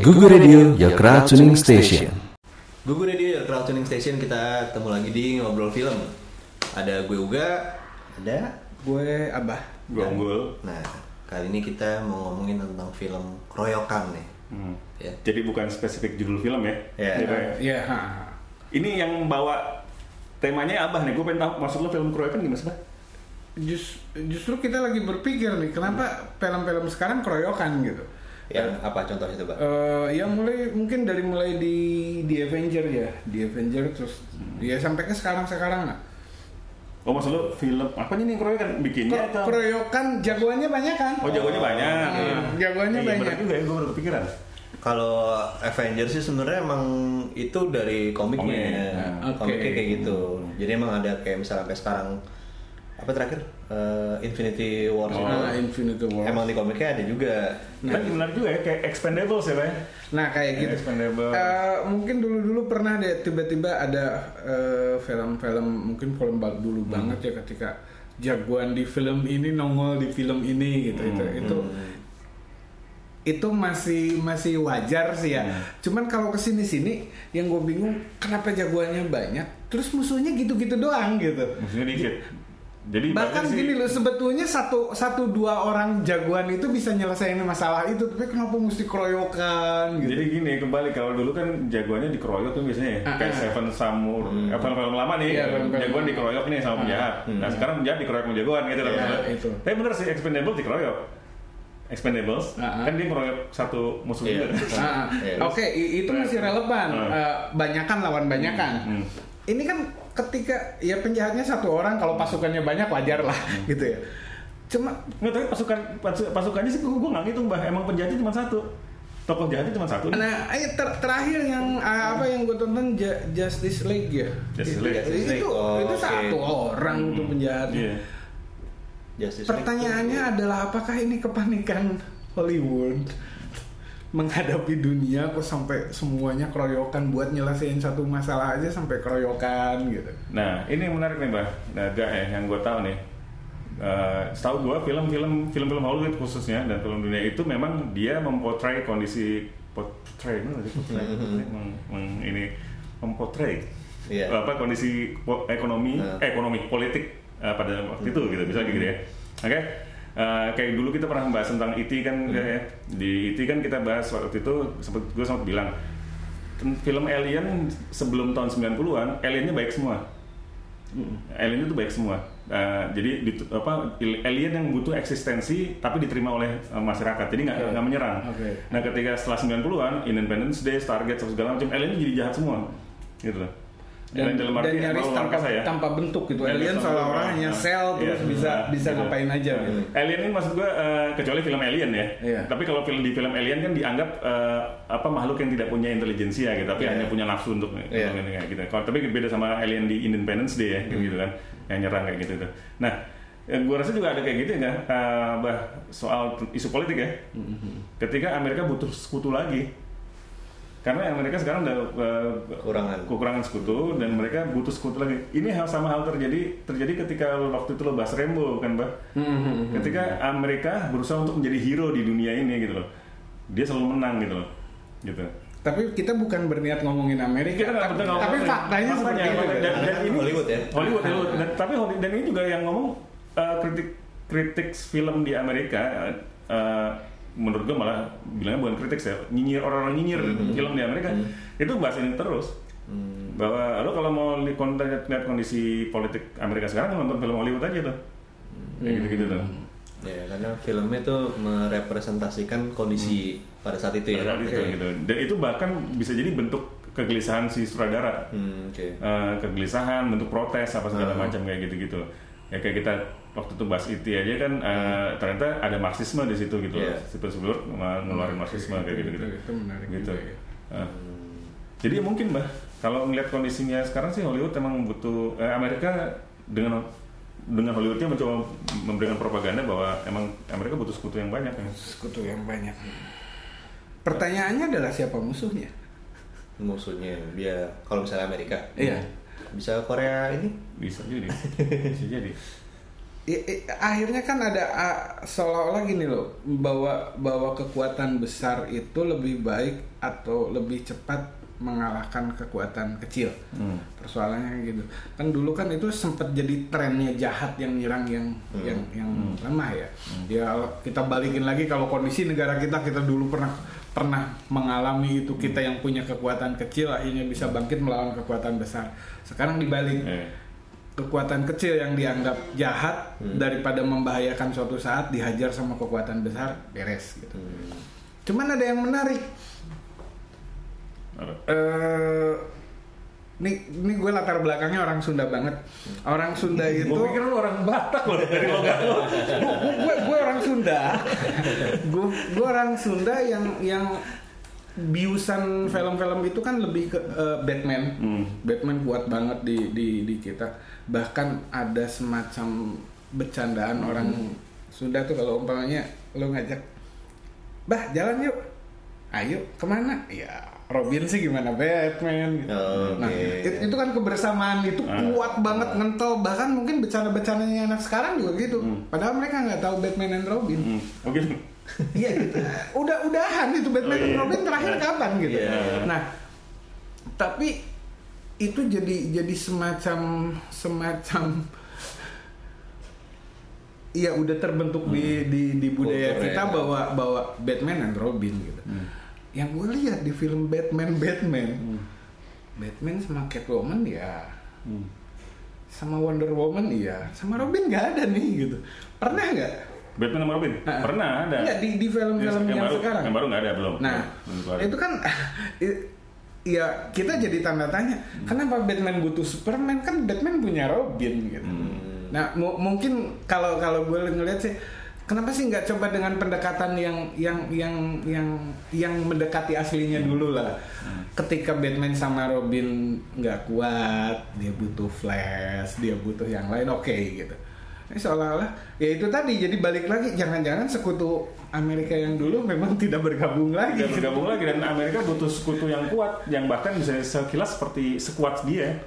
Google Radio, your crowd tuning station. Google Radio, your crowd tuning station kita ketemu lagi di ngobrol film. Ada gue Uga, ada Gue Abah. Gue unggul. Nah, kali ini kita mau ngomongin tentang film Keroyokan nih. Hmm. Ya. Jadi bukan spesifik judul film ya? Ya. Gitu ya. Iya. ha. Ini yang bawa temanya abah nih. Gue pengen tahu maksud lo film keroyokan gimana sih? Bah? Jus- justru kita lagi berpikir nih, kenapa film-film sekarang keroyokan gitu? Yang apa contohnya coba? Eh, ya mulai mungkin dari mulai di di Avenger ya, di Avenger terus ya sampai ke sekarang-sekarang lah. Oh maksud lo film apa nih keroyokan bikinnya Kero- atau? keroyokan jagoannya banyak kan? Oh jagoannya banyak. Hmm, Iya. jagoannya Iya, banyak. juga ya, gue baru kepikiran. Kalau Avengers sih sebenarnya emang itu dari komiknya. Komik. Nah, Oke. Komiknya kayak gitu. Jadi emang ada kayak misalnya sampai sekarang apa terakhir Eh, Infinity War. Oh. Nah, Infinity War. Emang di komiknya ada juga. Nah, menarik juga ya, kayak Expendables ya, Pak? Nah kayak gitu. Expendables. Eh, mungkin dulu-dulu pernah deh tiba-tiba ada eh, film-film mungkin film ba- dulu Hmm. banget ya ketika jagoan di film ini nongol di film ini gitu itu Hmm. itu itu masih masih wajar sih ya. Hmm. Cuman kalau ke sini sini yang gue bingung kenapa jagoannya banyak, terus musuhnya gitu-gitu doang gitu. Maksudnya dikit. Jadi Bahkan sih- gini loh sebetulnya satu satu dua orang jagoan itu bisa nyelesain masalah itu, tapi kenapa mesti keroyokan gitu? Jadi gini kembali kalau dulu kan jagoannya dikeroyok tuh biasanya ya. Ah, kayak ah. Seven Samur, eh, film-film lama nih, Iya, jagoan dikeroyok nih sama penjahat. Nah sekarang penjahat dikeroyok sama jagoan gitu loh. Iya, itu. Tapi bener sih Expendables dikeroyok. Expendables Ah, ah. kan dia ngeroyok satu musuh Iya. juga. Ah, Iya. Oke, i- itu masih relevan. Hmm. Eh, banyakan lawan banyakan. Hmm. Ini kan ketika ya penjahatnya satu orang, kalau pasukannya banyak wajar lah, gitu ya. Cuma Nggak, tapi pasukan pasu- pasukannya sih gue nggak ngitung bah. Emang penjahatnya cuma satu. Tokoh jahatnya cuma satu. Nah, eh, ter- terakhir yang ah, apa yang gue tonton Ja- Justice League ya. Justice Itu- League. Justice League. Itu Oh, itu oke. satu orang tuh penjahatnya. Iya. Justice League Pertanyaannya adalah apakah ini kepanikan Hollywood menghadapi dunia kok sampai semuanya keroyokan buat nyelesain satu masalah aja sampai keroyokan gitu. Nah, ini yang menarik nih, Mbak. Nah, gak ya, yang gue tahu nih. Eh, setahu gue film-film film-film Hollywood khususnya dan film dunia itu memang dia mempotray kondisi sih? Potray, potray, meng- meng- ini mempotray Iya. apa kondisi ekonomi eh, ekonomi politik eh, pada waktu itu gitu bisa gitu ya. Oke. Eh, kayak dulu kita pernah membahas tentang IT kan ya. Di IT kan kita bahas waktu itu sempat gue sempat bilang film Alien sebelum tahun 90-an aliennya baik semua. Alien itu baik semua. Uh, jadi di- apa alien yang butuh eksistensi tapi diterima oleh uh, masyarakat. Jadi nggak nggak menyerang. Oke. Nah, ketika setelah 90-an Independence Day, Stargate segala macam alien jadi jahat semua. Gitu loh. Dan, dan arti nyaris tanpa, ya. tanpa bentuk gitu. Nyaris Alien seolah-olah bentuk. hanya Nah, sel terus iya, bisa nah, bisa gitu. ngapain aja Nah, gitu. Alien ini maksud gue uh, kecuali film Alien ya. Iya. Tapi kalau film di film Alien kan dianggap uh, apa makhluk yang tidak punya intelijensia gitu, tapi Iya. hanya punya nafsu untuk Iya. gitu. Kalau tapi beda sama Alien di Independence Day ya, Hmm. gitu kan, yang nyerang kayak gitu tuh. Nah, gue rasa juga ada kayak gitu ya, uh, bah soal isu politik ya. Hmm, Ketika Amerika butuh sekutu lagi, karena Amerika sekarang udah uh, Kekurangan. kekurangan sekutu dan mereka butuh sekutu lagi. Ini hal sama hal terjadi terjadi ketika waktu itu lo bahas Rambo kan, Bah. Hmm, Ketika Amerika berusaha untuk menjadi hero di dunia ini gitu loh. Dia selalu menang gitu loh. Gitu. Tapi kita bukan berniat ngomongin Amerika, Kita tapi, betul ngomong tapi faktanya seperti itu. Dan, dan ini Hollywood ya? Hollywood, Hollywood. Dan, tapi Hollywood dan ini juga yang ngomong uh, kritik kritik film di Amerika uh, menurut gue malah bilangnya bukan kritik ya nyinyir orang-orang nyinyir film di Amerika itu bahas ini terus bahwa lo kalau mau lihat lihat kondisi politik Amerika sekarang nonton film Hollywood aja tuh kayak gitu-gitu tuh Ya, karena filmnya tuh merepresentasikan kondisi pada saat itu ya. Pada saat itu, gitu. Dan itu bahkan bisa jadi bentuk kegelisahan si sutradara. Hmm, oke. Eh, kegelisahan, bentuk protes apa segala Hmm. macam kayak gitu-gitu. Ya kayak kita waktu itu bahas IT aja kan eh, ternyata ada marxisme di situ gitu. Iya. Sipil Spielberg ngeluarin marxisme kayak gitu-gitu. Itu, itu menarik Gitu. juga ya. Eh, Jadi mungkin bah kalau ngeliat kondisinya sekarang sih Hollywood emang butuh eh, Amerika dengan dengan Hollywoodnya mencoba memberikan propaganda bahwa emang Amerika butuh sekutu yang banyak ya. Sekutu yang banyak. Pertanyaannya adalah siapa musuhnya? Musuhnya dia kalau misalnya Amerika. Iya. Bisa Korea ini? bisa jadi bisa jadi i- i- akhirnya kan ada ah, seolah-olah gini loh bahwa bahwa kekuatan besar itu lebih baik atau lebih cepat mengalahkan kekuatan kecil. Hmm. persoalannya gitu. Kan dulu kan itu sempat jadi trennya jahat yang nyerang yang yang yang lemah ya. Ya kita balikin lagi kalau kondisi negara kita kita dulu pernah pernah mengalami itu kita yang punya kekuatan kecil akhirnya bisa bangkit melawan kekuatan besar. Sekarang dibalik. Eh. Kekuatan kecil yang dianggap jahat daripada membahayakan suatu saat dihajar sama kekuatan besar beres gitu. Cuman ada yang menarik. Eh nih, ini gue latar belakangnya orang Sunda banget. Orang Sunda itu. Gue pikir lu orang Batak loh dari logat lu. gue gue orang Sunda. gue gue orang Sunda yang yang biusan film-film itu kan lebih ke eh, Batman. Hmm. Batman kuat banget di di di kita. Bahkan ada semacam bercandaan orang Sunda tuh kalau umpamanya lo ngajak, bah jalan yuk, ayo ke mana? Ya Robin sih gimana Batman gitu. Oh, Nah itu kan kebersamaan itu Ah. kuat banget ngentel bahkan mungkin bercanda-bercandanya anak sekarang juga gitu. Padahal mereka nggak tahu Batman and Robin. Hmm. Mungkin Iya gitu. Udah udahan itu Batman Oh, iya. Robin terakhir kapan gitu. Iya. Nah, tapi itu jadi jadi semacam semacam Iya udah terbentuk di di di budaya Kulturnya. kita bahwa bahwa Batman and Robin gitu. Yang gue lihat di film Batman Batman, Batman sama Catwoman ya, Hmm. sama Wonder Woman iya, sama Robin nggak ada nih gitu. Pernah nggak? Batman sama Robin? Ah. Pernah ada. Nggak di di film-film yang, baru, sekarang. Yang baru nggak ada belum. Nah, itu kan ya kita jadi tanda tanya, kenapa Batman butuh Superman? Kan Batman punya Robin gitu. Nah, mu- mungkin kalau kalau gue ngeliat sih kenapa sih nggak coba dengan pendekatan yang yang yang yang yang mendekati aslinya dulu lah. Ketika Batman sama Robin nggak kuat, dia butuh Flash, dia butuh yang lain, oke gitu. Ini seolah-olah ya itu tadi jadi balik lagi jangan-jangan sekutu Amerika yang dulu memang tidak bergabung lagi. Tidak bergabung lagi dan Amerika butuh sekutu yang kuat yang bahkan bisa sekilas seperti sekuat dia.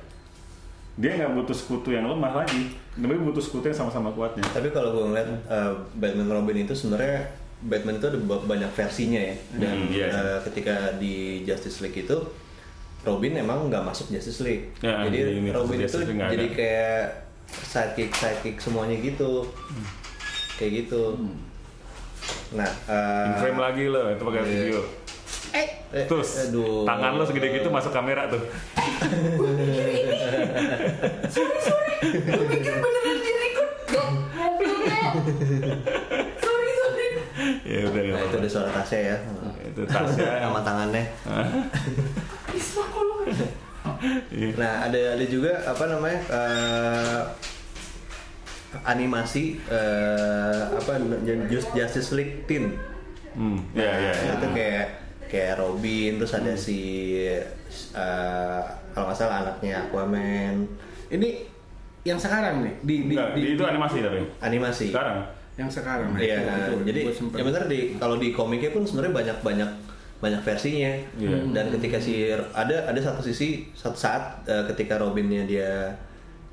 Dia nggak butuh sekutu yang lemah lagi, tapi butuh sekutu yang sama-sama kuatnya. Tapi kalau gue ngeliat uh, Batman Robin itu sebenarnya Batman itu ada ba- banyak versinya ya. Dan Hmm, iya. uh, ketika di Justice League itu Robin emang nggak masuk Justice League. Ya, di jadi Robin itu jadi kayak sidekick sidekick semuanya gitu. Kayak gitu. Nah, uh, In frame lagi loh, itu pakai iya. video. Eh, eh, Terus aduh. tangan lo segede gitu masuk kamera tuh. Gue pikir beneran di record dong. Sorry sorry. ya udah Nah, itu ada suara tasnya ya. Itu tasnya. sama tangannya. Isma kok Iya. Nah, ada ada juga apa namanya? eh, animasi eh, apa Just Justice League Teen. Hmm, ya ya. ya. Itu kayak kayak Robin terus ada si eh, kalau nggak salah anaknya Aquaman ini yang sekarang nih di di, Enggak, di- di- itu animasi tapi. animasi. Sekarang. yang sekarang. nah, Iya, itu- nah, itu jadi ya bener di kalau di komiknya pun sebenarnya banyak banyak banyak versinya. Iya. Dan ketika si ada ada satu sisi satu saat eh, ketika Robinnya dia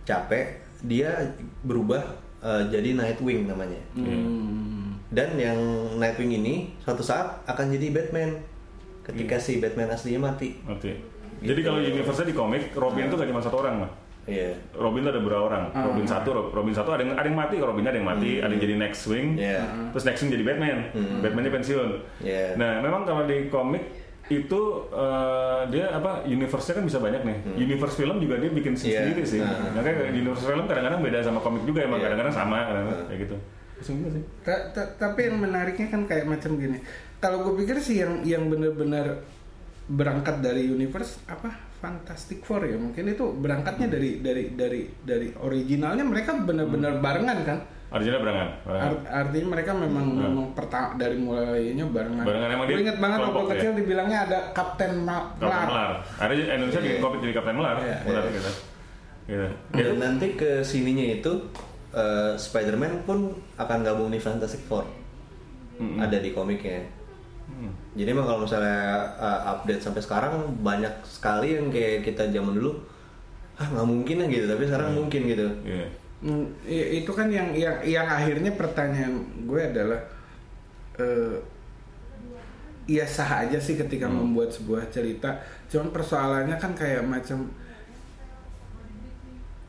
capek, dia berubah eh, jadi Nightwing namanya. Hmm. Dan yang Nightwing ini suatu saat akan jadi Batman ketika si Batman aslinya mati. Oke. Jadi kalau universe di komik, Robin itu gak cuma satu orang mah. Iya. Robin ada beberapa orang. Robin satu, Rob- Robin satu ada yang ada yang mati, Robin ada yang mati, ada yang jadi next swing. Iya. Terus next swing jadi Batman. Batmannya pensiun. Iya. Nah, memang kalau di komik itu eh, dia apa universe-nya kan bisa banyak nih. Universe film juga dia bikin Iya. sendiri sih. Nah. Makanya universe film kadang-kadang beda sama komik juga emang Iya. kadang-kadang sama kadang-kadang kayak gitu. Pusing juga sih. Ta- ta- tapi yang menariknya kan kayak macam gini. Kalau gue pikir sih yang yang benar-benar berangkat dari universe apa Fantastic Four ya mungkin itu berangkatnya dari dari dari dari originalnya mereka benar-benar barengan kan. Artinya berangan. Art- artinya mereka memang memang pertama dari mulainya barengan. Barengan, emang Gue dia inget banget waktu ya? kecil dibilangnya ada Kapten Melar. Melar. Ada Indonesia bikin komik jadi Kapten Melar. Iya. Benar Iya. gitu. Gitu. Dan nanti ke sininya itu eh, Spider-Man pun akan gabung di Fantastic Four. Mm-mm. Ada di komiknya. Hmm. Jadi emang kalau misalnya uh, update sampai sekarang banyak sekali yang kayak kita zaman dulu ah nggak mungkin lah gitu. Tapi sekarang mungkin gitu. Iya. Hmm, itu kan yang yang yang akhirnya pertanyaan gue adalah eh ya sah aja sih ketika membuat sebuah cerita. Cuman persoalannya kan kayak macam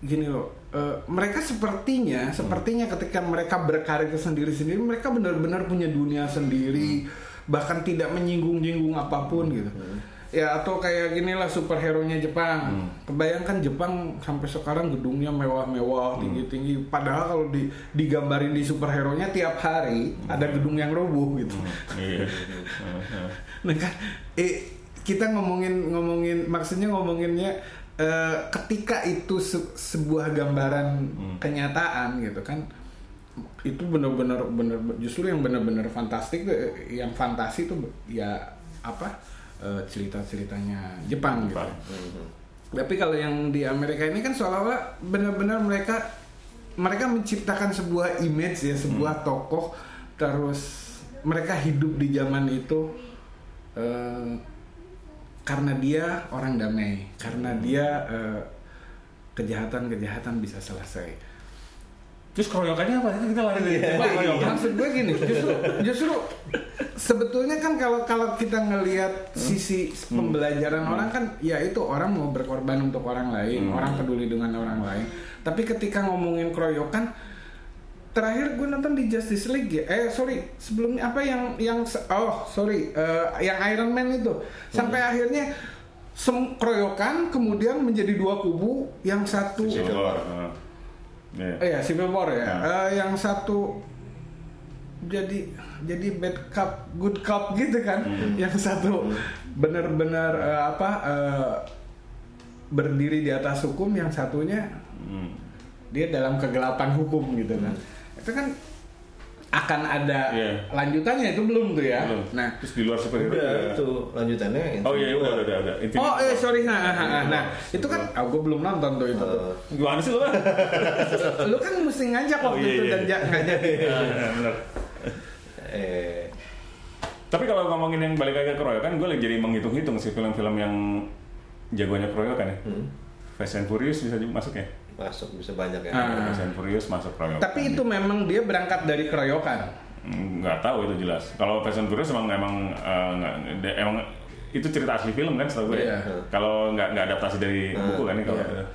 gini loh eh, mereka sepertinya sepertinya ketika mereka berkarir sendiri-sendiri mereka benar-benar punya dunia sendiri bahkan tidak menyinggung-nyinggung apa pun gitu. Ya atau kayak gini lah superhero nya Jepang kebayangkan Jepang sampai sekarang gedungnya mewah-mewah tinggi-tinggi. Padahal kalau di digambarin di superhero nya tiap hari ada gedung yang roboh gitu. Iya. Nah kan, eh, kita ngomongin ngomongin maksudnya ngomonginnya eh, ketika itu se- sebuah gambaran kenyataan gitu kan, itu benar-benar benar justru yang benar-benar fantastik eh, yang fantasi tuh ya apa eh, cerita-ceritanya Jepang, Jepang. gitu. Tapi kalau yang di Amerika ini kan seolah-olah benar-benar mereka mereka menciptakan sebuah image ya, sebuah tokoh terus mereka hidup di zaman itu eh, karena dia orang damai, karena dia eh, kejahatan-kejahatan bisa selesai. Terus keroyokannya apa? Kita lari. Dari tema keroyokan. Maksud gue gini, justru justru sebetulnya kan kalau kalau kita ngelihat sisi pembelajaran orang kan ya itu orang mau berkorban untuk orang lain, orang peduli dengan orang lain. Tapi ketika ngomongin keroyokan terakhir gue nonton di Justice League ya. Eh sorry, sebelumnya apa yang yang oh sorry, eh, yang Iron Man itu. Sampai akhirnya sem keroyokan kemudian menjadi dua kubu yang satu War. Heeh. Iya. Oh ya Civil War ya. Nah. Eh, yang satu jadi jadi bad cop, good cop gitu kan. Yang satu benar-benar eh, apa eh, berdiri di atas hukum, yang satunya Hmm. dia dalam kegelapan hukum gitu kan. Itu kan akan ada Iya. lanjutannya itu belum tuh ya. Belum. Nah, terus di luar superhero. Udah juga- itu lanjutannya. Oh iya udah udah udah. Infinity oh eh sorry nah, nah, nah, nah, itu kan oh, gue belum nonton tuh itu. Eh, Gimana sih lu? Lu kan mesti ngajak Oh, waktu iya, itu iya. dan ja- nggak jadi. Iya, benar. eh, Tapi kalau ngomongin yang balik lagi ke keroyokan, gue lagi jadi menghitung-hitung sih film-film yang jagoannya keroyokan ya. hmm, Fast and Furious bisa juga masuk ya? Masuk bisa banyak ya. Ah. Fast and Furious masuk keroyokan. Tapi itu memang dia berangkat dari keroyokan. Nggak tahu itu jelas. Kalau Fast and Furious emang emang nggak- de- emang itu cerita asli film kan setahu gue. ya. Iya. Kalau nggak nggak adaptasi dari Hmm, buku kan nih kalau iya.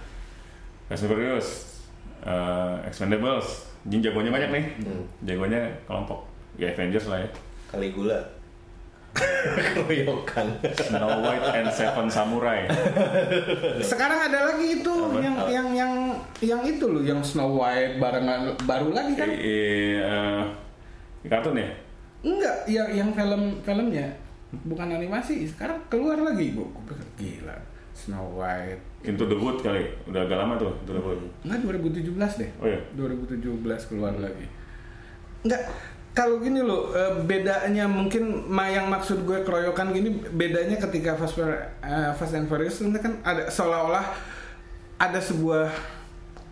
Fast and Furious, eh, Expendables, Jin jagoannya banyak nih. Hmm. Jagoannya kelompok. Ya Avengers lah ya. Caligula. Keroyokan. Snow White and Seven Samurai. Sekarang ada lagi itu Apa? yang yang yang yang itu loh yang Snow White barengan baru lagi kan? Eh, eh, eh, kartun ya? Enggak, yang yang film filmnya bukan animasi. Sekarang keluar lagi. Pikir, gila. Snow White. Into the Wood kali. Udah agak lama tuh Into the Wood. Enggak 2017 deh. Oh iya. 2017 keluar lagi. Enggak kalau gini loh eh, bedanya mungkin yang maksud gue keroyokan gini bedanya ketika Fast, Fur- eh, Fast and Furious itu kan ada seolah-olah ada sebuah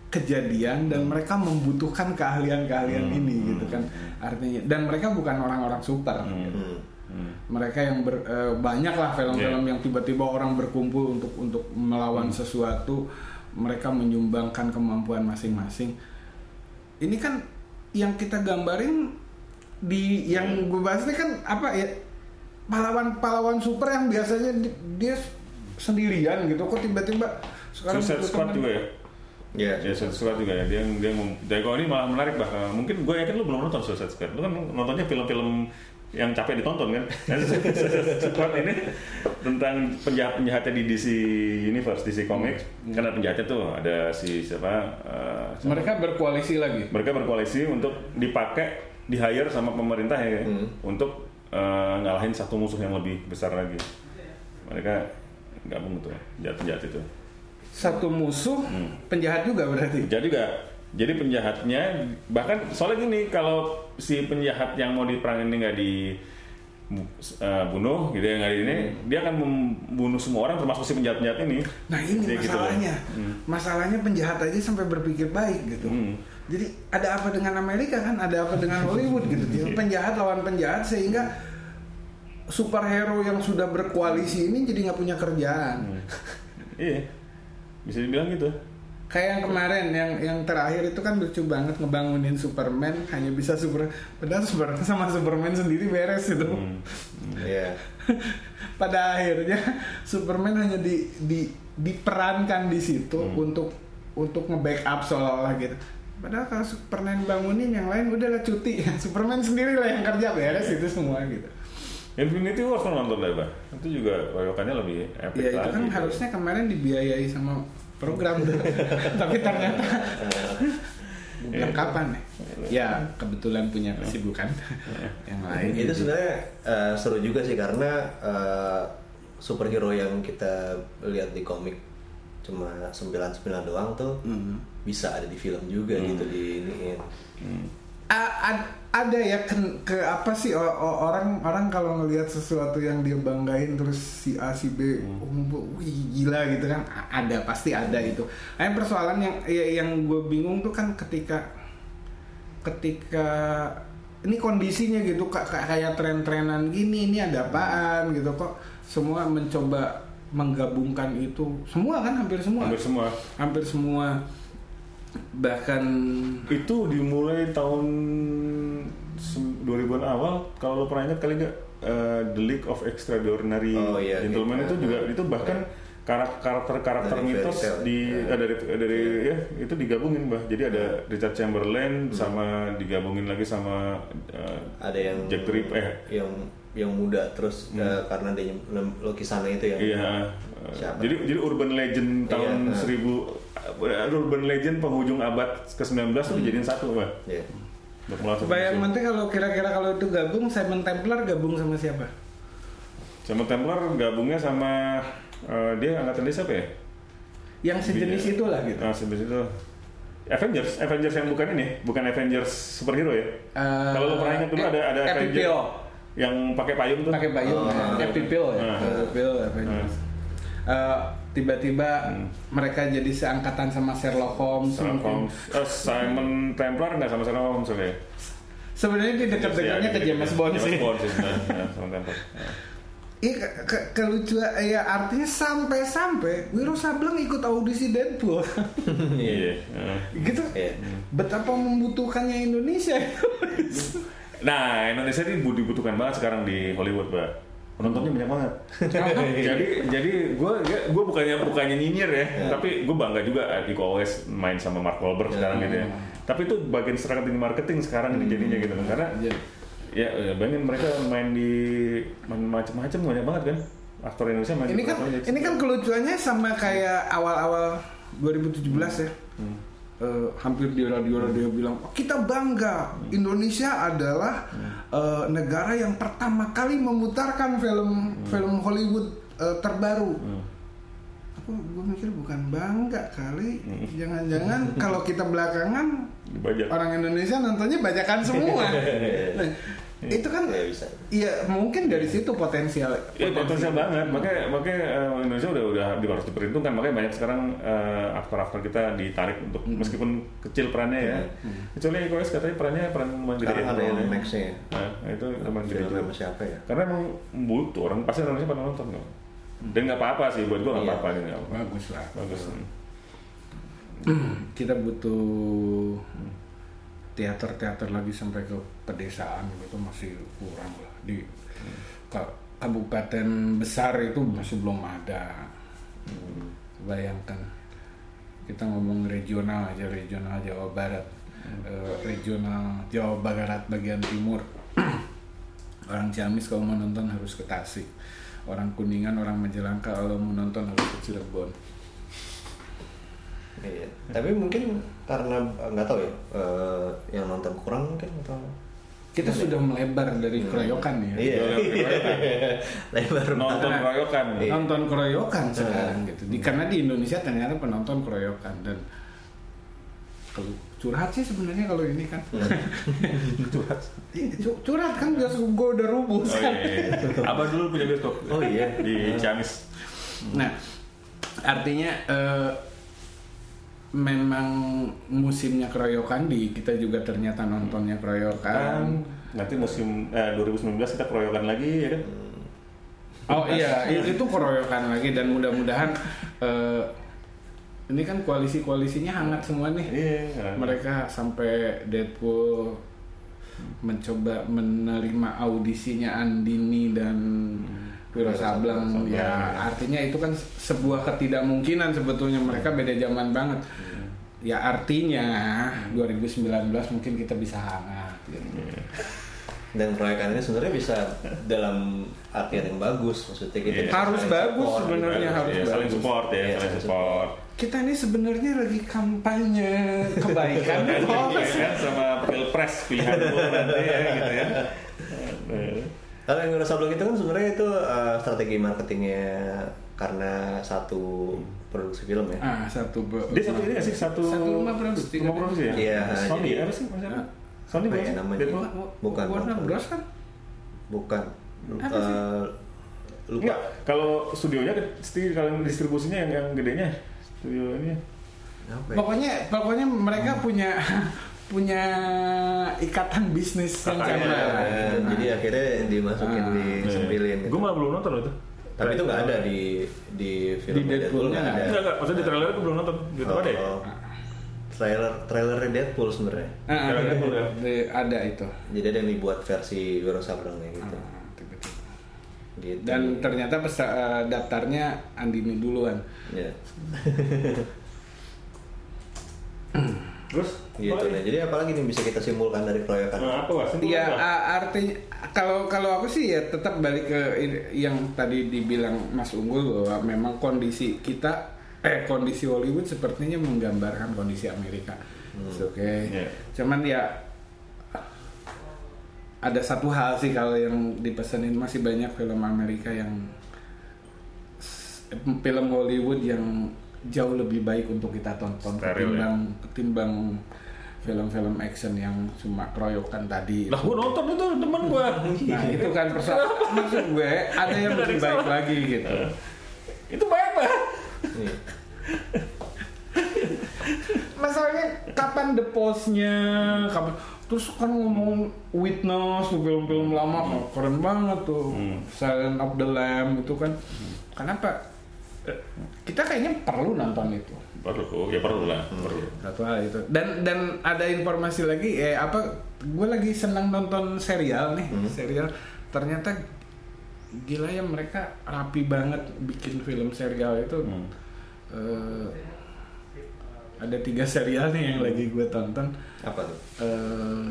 kejadian dan mereka membutuhkan keahlian-keahlian ini gitu kan artinya dan mereka bukan orang-orang super gitu. Hmm. Hmm. mereka yang ber, eh, banyak lah film-film yang tiba-tiba orang berkumpul untuk untuk melawan sesuatu mereka menyumbangkan kemampuan masing-masing ini kan yang kita gambarin di yang gue bahas ini kan apa ya pahlawan-pahlawan super yang biasanya di- dia sendirian gitu kok tiba-tiba sekarang Suicide Squad juga ya? Ya. Ya Suicide Squad juga ya. Dia dia dan kalau ini malah menarik bahkan mungkin gue yakin lu belum nonton Suicide Squad. Lu kan nontonnya film-film yang capek ditonton kan. Squad ini tentang penjahat-penjahatnya di DC Universe, DC Comics. Karena penjahatnya tuh ada si siapa? eh, siapa? mereka berkoalisi lagi mereka berkoalisi untuk dipakai di hire sama pemerintah ya Hmm. untuk eh, ngalahin satu musuh yang lebih besar lagi. Mereka gabung tuh penjahat-penjahat itu. satu musuh Hmm. penjahat juga berarti Jadi juga jadi penjahatnya bahkan soalnya gini kalau si penjahat yang mau diperangin ini nggak di eh, bunuh gitu ya nggak di ini dia akan membunuh semua orang termasuk si penjahat penjahat ini. Nah ini Jadi gitu masalahnya, Hmm. masalahnya penjahat aja sampai berpikir baik gitu. Hmm. Jadi ada apa dengan Amerika kan? Ada apa dengan Hollywood gitu? Jadi penjahat lawan penjahat sehingga superhero yang sudah berkoalisi ini jadi nggak punya kerjaan. Iya bisa dibilang gitu. kayak yang kemarin yang yang terakhir itu kan lucu banget ngebangunin Superman hanya bisa super padahal Superman sama Superman sendiri beres itu Hmm. Iya. pada akhirnya Superman hanya di, di diperankan di situ untuk untuk nge-backup seolah-olah gitu. Padahal kalau Superman bangunin yang lain udahlah cuti, Superman sendiri lah yang kerja beres itu semua gitu. Infinity War kan nonton deh, Bah. Itu juga royokannya lebih epic Ya itu lagi. kan harusnya kemarin dibiayai sama program tuh. Tapi ternyata bukan kapan ya? Ya kebetulan punya kesibukan yang lain. itu jadi- sebenarnya eh, seru juga sih karena eh, superhero yang kita lihat di komik cuma 99 doang tuh Hmm. bisa ada di film juga gitu di iniin. A- ad- ada ya ke, ke apa sih o- o- orang orang kalau ngelihat sesuatu yang dia banggain terus si A si B oh, wih gila gitu kan A- ada pasti ada itu. Nah, yang persoalan yang ya, yang gue bingung tuh kan ketika ketika ini kondisinya gitu ka- ka- kayak tren-trenan gini ini ada apaan gitu kok semua mencoba menggabungkan itu semua kan hampir semua Hampir semua. hampir semua bahkan Itu dimulai tahun sem- 2000-an awal. Kalau lo pernah ingat kali nggak eh, The League of Extraordinary Oh, iya, Gentlemen gitu. itu juga itu bahkan karak- karakter-karakter Dari mitos fairy tale. di Iya. eh, dari dari ya itu digabungin bah. Jadi ada Richard Chamberlain sama digabungin lagi sama eh, Ada yang Jack Ripper eh yang yang muda terus eh, karena dia lukisannya itu yang Iya. Siapa? Jadi jadi urban legend tahun Iya. 1000 eh, urban legend penghujung abad ke-19 Hmm. tuh dijadiin satu, Pak. Iya. Bayang nanti kalau kira-kira kalau itu gabung Simon Templar gabung sama siapa? Sama Templar gabungnya sama eh, dia angkatan dia siapa ya? Yang sejenis Iya. itulah gitu. Nah, sejenis itu Avengers, Avengers yang bukan ini, bukan Avengers superhero ya. Eh, Kalau lo pernah ingat dulu ada ada Epic Avengers. Yang pakai payung tuh. pakai payung Oh. ya. Epic Pill ya. Ah. Epic Pill Avengers. Eh, tiba-tiba mereka jadi seangkatan sama Sherlock Holmes. Sherlock. Holmes. Eh, Simon Templar nggak sama Sherlock Holmes ya? Sebenarnya dia dekat-dekatnya ke James Bond James sih. Bond sih ya, sama Templar. Ya. Iya ke, ke, kelucuan ya artinya sampai-sampai Wiro Sableng ikut audisi Deadpool. Iya. ya. gitu. Iya. Betapa membutuhkannya Indonesia. Nah, Indonesia ini bu- dibutuhkan banget sekarang di Hollywood, Mbak. Penontonnya banyak banget. jadi jadi gue gue bukannya bukannya nyinyir ya, tapi gue bangga juga Iko Uwais main sama Mark Wahlberg sekarang gitu ya. Tapi itu bagian strategi marketing sekarang ini jadinya gitu kan. Karena Iya. ya ya, bayangin mereka main di macam-macam banyak banget kan. Aktor Indonesia main ini di kan ini kan kelucuannya sama kayak awal-awal 2017 ya. Eh, hampir di radio-radio bilang "Oh, kita bangga Indonesia adalah eh, negara yang pertama kali memutarkan film film Hollywood eh, terbaru. Aku gue mikir bukan bangga kali, jangan-jangan kalau kita belakangan dibajak. orang Indonesia nontonnya bajakan semua. Nah, itu kan Iya, bisa. iya mungkin dari situ potensial. Ya potensial banget, makanya makanya eh, Indonesia udah udah harus diperhitungkan, makanya banyak sekarang eh, aktor-aktor kita ditarik untuk meskipun kecil perannya ya. Kecuali Iko katanya perannya peran lumayan gede. Sekarang ada yang ya. Max-nya. Nah, itu lumayan gede Film juga. sama siapa ya? Karena emang butuh orang pasti Indonesia pada nonton kok. Dan nggak apa-apa sih buat gua nggak Iya. apa-apa. Bagus lah. Bagus. Kita butuh teater-teater lagi sampai ke pedesaan gitu masih kurang lah di ka- kabupaten besar itu masih belum ada. Bayangkan kita ngomong regional aja regional Jawa Barat, Eh, regional Jawa Barat bagian timur. orang Ciamis kalau mau nonton harus ke Tasik. Orang Kuningan, orang Majalengka kalau mau nonton harus ke Cirebon. Iya. Tapi mungkin karena eh, nggak tahu ya, eh, yang nonton kurang mungkin atau Kita sudah melebar dari keroyokan ya. Iya. Lebar Nonton keroyokan. Iya. Nonton keroyokan sekarang gitu. Di, karena di Indonesia ternyata penonton keroyokan dan kalau curhat sih sebenarnya kalau ini kan. curhat. curhat kan bioskop gue udah rubuh Oh sekarang. iya, iya. Dulu punya bioskop. Oh iya. Di Ciamis. Nah, artinya eh, memang musimnya keroyokan di kita juga ternyata nontonnya Kan keroyokan. nanti musim eh, 2019 kita keroyokan lagi ya kan. Oh iya, itu itu keroyokan lagi dan mudah-mudahan eh, ini kan koalisi-koalisinya hangat semua nih. Iya. Mereka sampai Deadpool mencoba menerima audisinya Andini dan Wiro Sableng. Ya ya. artinya itu kan sebuah ketidakmungkinan sebetulnya. Mereka beda zaman banget. Ya artinya 2019 mungkin kita bisa hangat gitu. dan proyekan ini sebenarnya bisa dalam artian yang bagus. Maksudnya kita Iya. bisa Harus bagus sebenarnya, harus Iya, saling support ya, Iya, saling support. kita ini sebenarnya lagi kampanye kebaikan. Kan iya kan sama pilpres pilihan nanti ya gitu ya. Kalau yang ngerasa belum itu kan sebenarnya itu uh, strategi marketingnya karena satu produksi film ya. ah satu Dia satu ini sih satu Satu rumah produksi, rumah produksi ya? Iya, Sony jadi- apa sih maksudnya? Sony Apa bukan ya sih? namanya? Bukan, Warner bukan. Bros kan Bukan. Apa sih? Uh, lupa. Enggak, kalau studionya pasti kalau distribusinya yang yang gedenya studio ini. Ya? pokoknya pokoknya mereka punya punya ikatan bisnis yang sama Ya, jadi akhirnya dimasukin Ah, di sempilin. Gue malah belum nonton itu. Tapi itu nggak ada di di film Di Deadpool nggak ada. Enggak, maksudnya di trailer gue belum nonton. Gitu Oh, ada ya? oh. Trailer trailernya Deadpool sebenarnya. Ah, ah, Ada, ada, ada. ada- ada itu Jadi ada yang dibuat versi Wiro gitu. Ah, gitu. dan ternyata pesa- eh, daftarnya Andini duluan ya. Terus? gitu apa lagi? Jadi apalagi nih bisa kita simpulkan dari proyekan? Nah, apa Wak? Simpulkan, Iya, Wak. a- artinya kalau kalau aku sih ya tetap balik ke yang tadi dibilang Mas Unggul bahwa memang kondisi kita eh kondisi Hollywood sepertinya menggambarkan kondisi Amerika. It's Oke. Iya. Cuman ya ada satu hal sih kalau yang dipesenin masih banyak film Amerika yang film Hollywood yang jauh lebih baik untuk kita tonton Steril, ya? ketimbang ketimbang film-film action yang cuma keroyokan tadi. Lah gue nonton itu temen gue. Nah itu kan persoalan maksud gue ada yang lebih baik salah. lagi gitu. itu baik banget. Nih. Masalahnya kapan the pause-nya, kapan terus kan ngomong witness tuh film-film lama oh, keren banget tuh Hmm. Silent of the Lamb itu kan kenapa Eh, kita kayaknya perlu nonton itu. Perlu, ya perlu lah, perlu. satu hal itu. Dan dan ada informasi lagi eh apa gue lagi senang nonton serial nih serial. Ternyata gila ya mereka rapi banget bikin film serial itu. Hmm. Eh, ada tiga serial nih yang lagi gue tonton. Apa tuh? eh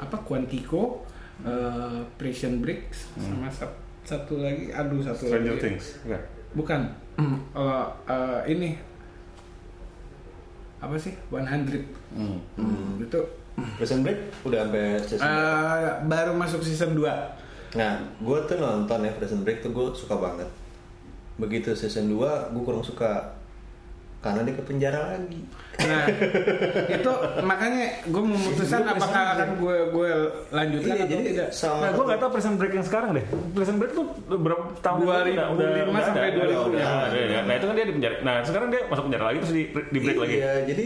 apa Quantico eh, Prison Break sama sat- satu lagi aduh satu Stranger lagi Things, bukan? bukan Eh, eh, ini. Apa sih? 100 Hmm. Hmm, itu Prison Break udah sampai season eh, baru masuk season 2 Nah, gue tuh nonton ya Prison Break tuh gue suka banget. Begitu season 2 gue kurang suka karena dia ke penjara lagi. nah itu makanya gue memutuskan Itu apakah akan gue gue lanjutkan Iya, atau jadi tidak sama Nah, gue nggak tahu Prison Break yang sekarang deh. Prison Break tuh berapa tahun yang lalu 2005 sampai ada. 2000. Udah, ada, ya. Nah itu kan dia di penjara. Nah sekarang dia masuk penjara lagi terus di, di break lagi. Iya, jadi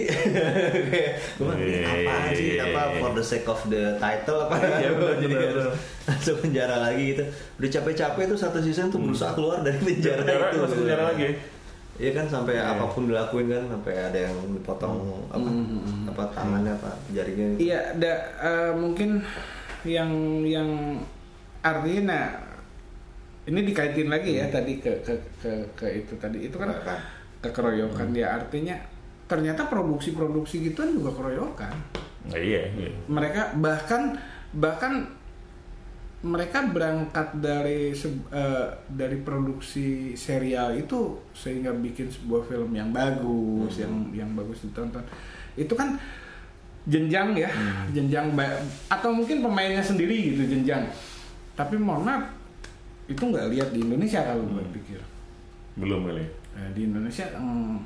gue apa sih Iya. apa for the sake of the title apa Iya, betul, jadi harus masuk penjara lagi gitu. Udah capek-capek tuh satu season tuh berusaha keluar dari penjara, penjara, itu. masuk penjara lagi. Iya kan sampai Iya. apa pun dilakuin kan sampai ada yang dipotong apa apa tangannya apa jarinya. gitu. Iya, ada eh, mungkin yang yang artinya nah, ini dikaitin lagi ya tadi ke ke ke, ke itu tadi itu kan Keroyokan. kekeroyokan ya artinya ternyata produksi-produksi gituan juga keroyokan. Nah, iya, iya. Mereka bahkan bahkan mereka berangkat dari eh, dari produksi serial itu sehingga bikin sebuah film yang bagus, yang yang bagus ditonton. Itu kan jenjang ya, jenjang ba- atau mungkin pemainnya sendiri gitu jenjang. Tapi mohon maaf, itu nggak lihat di Indonesia kalau gue pikir. Belum kali. Nah, di Indonesia mm,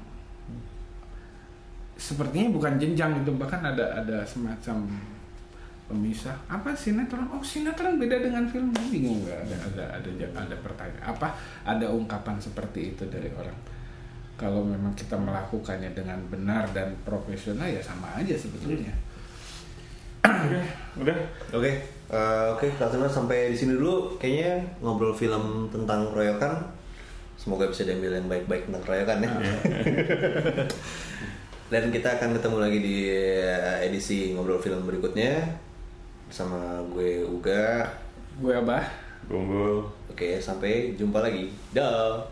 sepertinya bukan jenjang itu bahkan ada ada semacam pemisah. Apa sinetron? Oh sinetron beda dengan film. Bingung nggak ada ada ada ada pertanyaan apa ada ungkapan seperti itu dari orang. Kalau memang kita melakukannya dengan benar dan profesional ya sama aja sebetulnya. Oke, udah. Oke, eh, oke, Kak Tuna sampai di sini dulu. Kayaknya ngobrol film tentang royokan semoga bisa diambil yang baik-baik tentang keroyokan ya. Dan kita akan ketemu lagi di eh, edisi ngobrol film berikutnya sama gue Uga Gue abah. Unggul. oke sampai jumpa lagi dah